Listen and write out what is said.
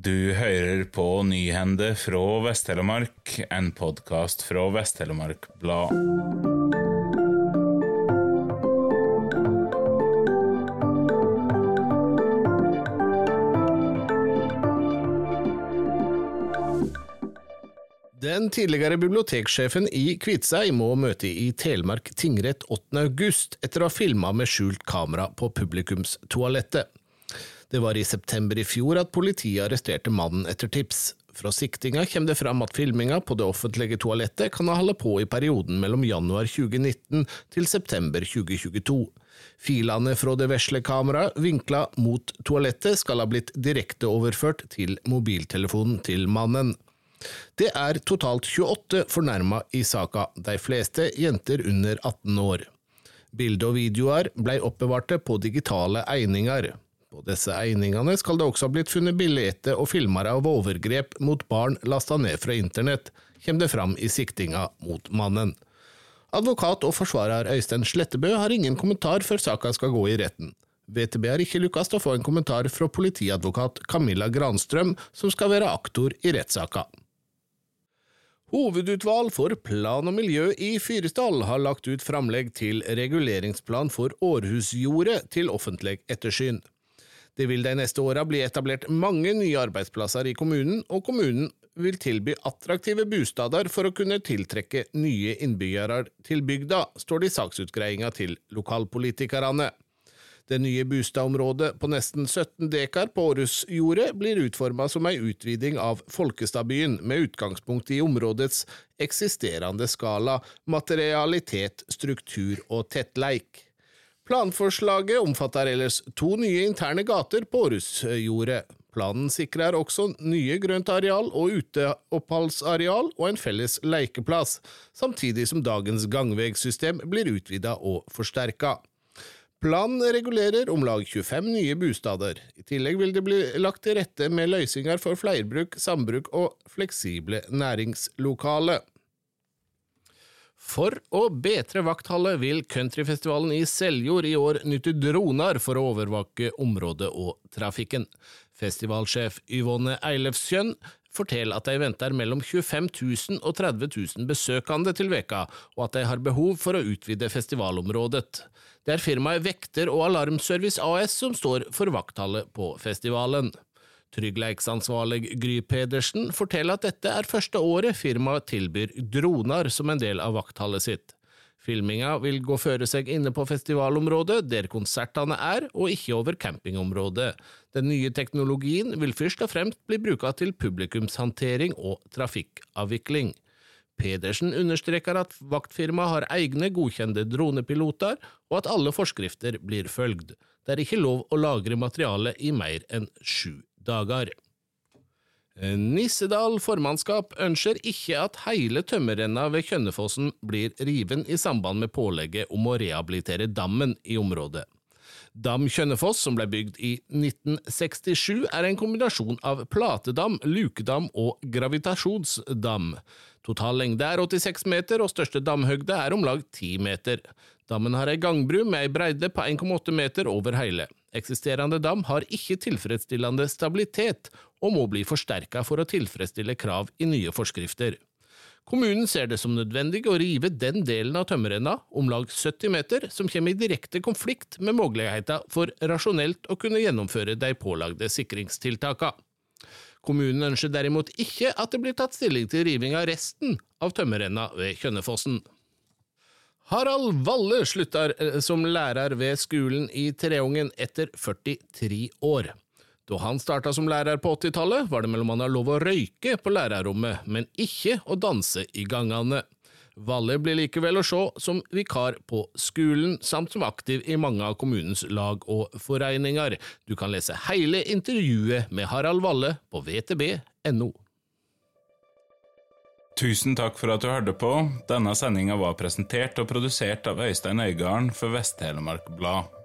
Du hører på Nyhende fra Vest-Telemark, en podkast fra Vest-Telemark Blad. Den tidligere biblioteksjefen i Kviteseid må møte i Telemark tingrett 8. august etter å ha filma med skjult kamera på publikumstoalettet. Det var i september i fjor at politiet arresterte mannen etter tips. Fra siktinga kommer det fram at filminga på det offentlige toalettet kan ha holdt på i perioden mellom januar 2019 til september 2022. Filene fra det vesle kameraet vinkla mot toalettet skal ha blitt direkte overført til mobiltelefonen til mannen. Det er totalt 28 fornærma i saka, de fleste jenter under 18 år. Bilde og videoer ble oppbevarte på digitale egninger. På disse egningene skal det også ha blitt funnet bilder og filmer av overgrep mot barn lasta ned fra internett, kommer det fram i siktinga mot mannen. Advokat og forsvarer Øystein Slettebø har ingen kommentar før saka skal gå i retten. VTB har ikke lykkes å få en kommentar fra politiadvokat Camilla Granstrøm, som skal være aktor i rettssaka. Hovedutvalg for plan og miljø i Fyresdal har lagt ut framlegg til reguleringsplan for Århusjordet til offentlig ettersyn. Det vil de neste åra bli etablert mange nye arbeidsplasser i kommunen, og kommunen vil tilby attraktive bostader for å kunne tiltrekke nye innbyggere til bygda, står det i saksutgreiinga til lokalpolitikerne. Det nye bostadområdet på nesten 17 dekar på Århusjordet blir utforma som ei utviding av Folkestadbyen, med utgangspunkt i områdets eksisterende skala, materialitet, struktur og tettleik. Planforslaget omfatter ellers to nye interne gater på Århusjordet. Planen sikrer også nye grøntareal og uteoppholdsareal og en felles leikeplass, samtidig som dagens gangvegsystem blir utvida og forsterka. Planen regulerer om lag 25 nye bostader. I tillegg vil det bli lagt til rette med løsninger for flerbruk, sambruk og fleksible næringslokale. For å betre vaktholdet vil countryfestivalen i Seljord i år nytte droner for å overvåke området og trafikken. Festivalsjef Yvonne Eilefskjønn forteller at de venter mellom 25 000 og 30 000 besøkende til veka, og at de har behov for å utvide festivalområdet. Det er firmaet Vekter og Alarmservice AS som står for vaktholdet på festivalen. Tryggleiksansvarlig Gry Pedersen forteller at dette er første året firmaet tilbyr droner som en del av vaktholdet sitt. Filminga vil gå føre seg inne på festivalområdet, der konsertene er, og ikke over campingområdet. Den nye teknologien vil først og fremst bli bruka til publikumshåndtering og trafikkavvikling. Pedersen understreker at vaktfirmaet har egne godkjente dronepiloter, og at alle forskrifter blir følgt. Det er ikke lov å lagre materiale i mer enn sju dager. Nissedal formannskap ønsker ikke at hele tømmerrenna ved Kjønnefossen blir riven i samband med pålegget om å rehabilitere dammen i området. Dam Kjønnefoss, som ble bygd i 1967, er en kombinasjon av platedam, lukedam og gravitasjonsdam. Total lengde er 86 meter, og største damhøgde er om lag 10 meter. Dammen har ei gangbru med ei breide på 1,8 meter over hele. Eksisterende dam har ikke tilfredsstillende stabilitet, og må bli forsterka for å tilfredsstille krav i nye forskrifter. Kommunen ser det som nødvendig å rive den delen av tømmerrenna, om lag 70 meter, som kommer i direkte konflikt med muligheten for rasjonelt å kunne gjennomføre de pålagde sikringstiltakene. Kommunen ønsker derimot ikke at det blir tatt stilling til riving av resten av tømmerrenna ved Kjønnefossen. Harald Valle slutter eh, som lærer ved skolen i Treungen etter 43 år. Da han starta som lærer på 80-tallet, var det mellom annet lov å røyke på lærerrommet, men ikke å danse i gangene. Valle blir likevel å se som vikar på skolen, samt som aktiv i mange av kommunens lag og foreninger. Du kan lese hele intervjuet med Harald Valle på vtb.no. Tusen takk for at du hørte på. Denne sendinga var presentert og produsert av Øystein Øygarden for Vest-Telemark Blad.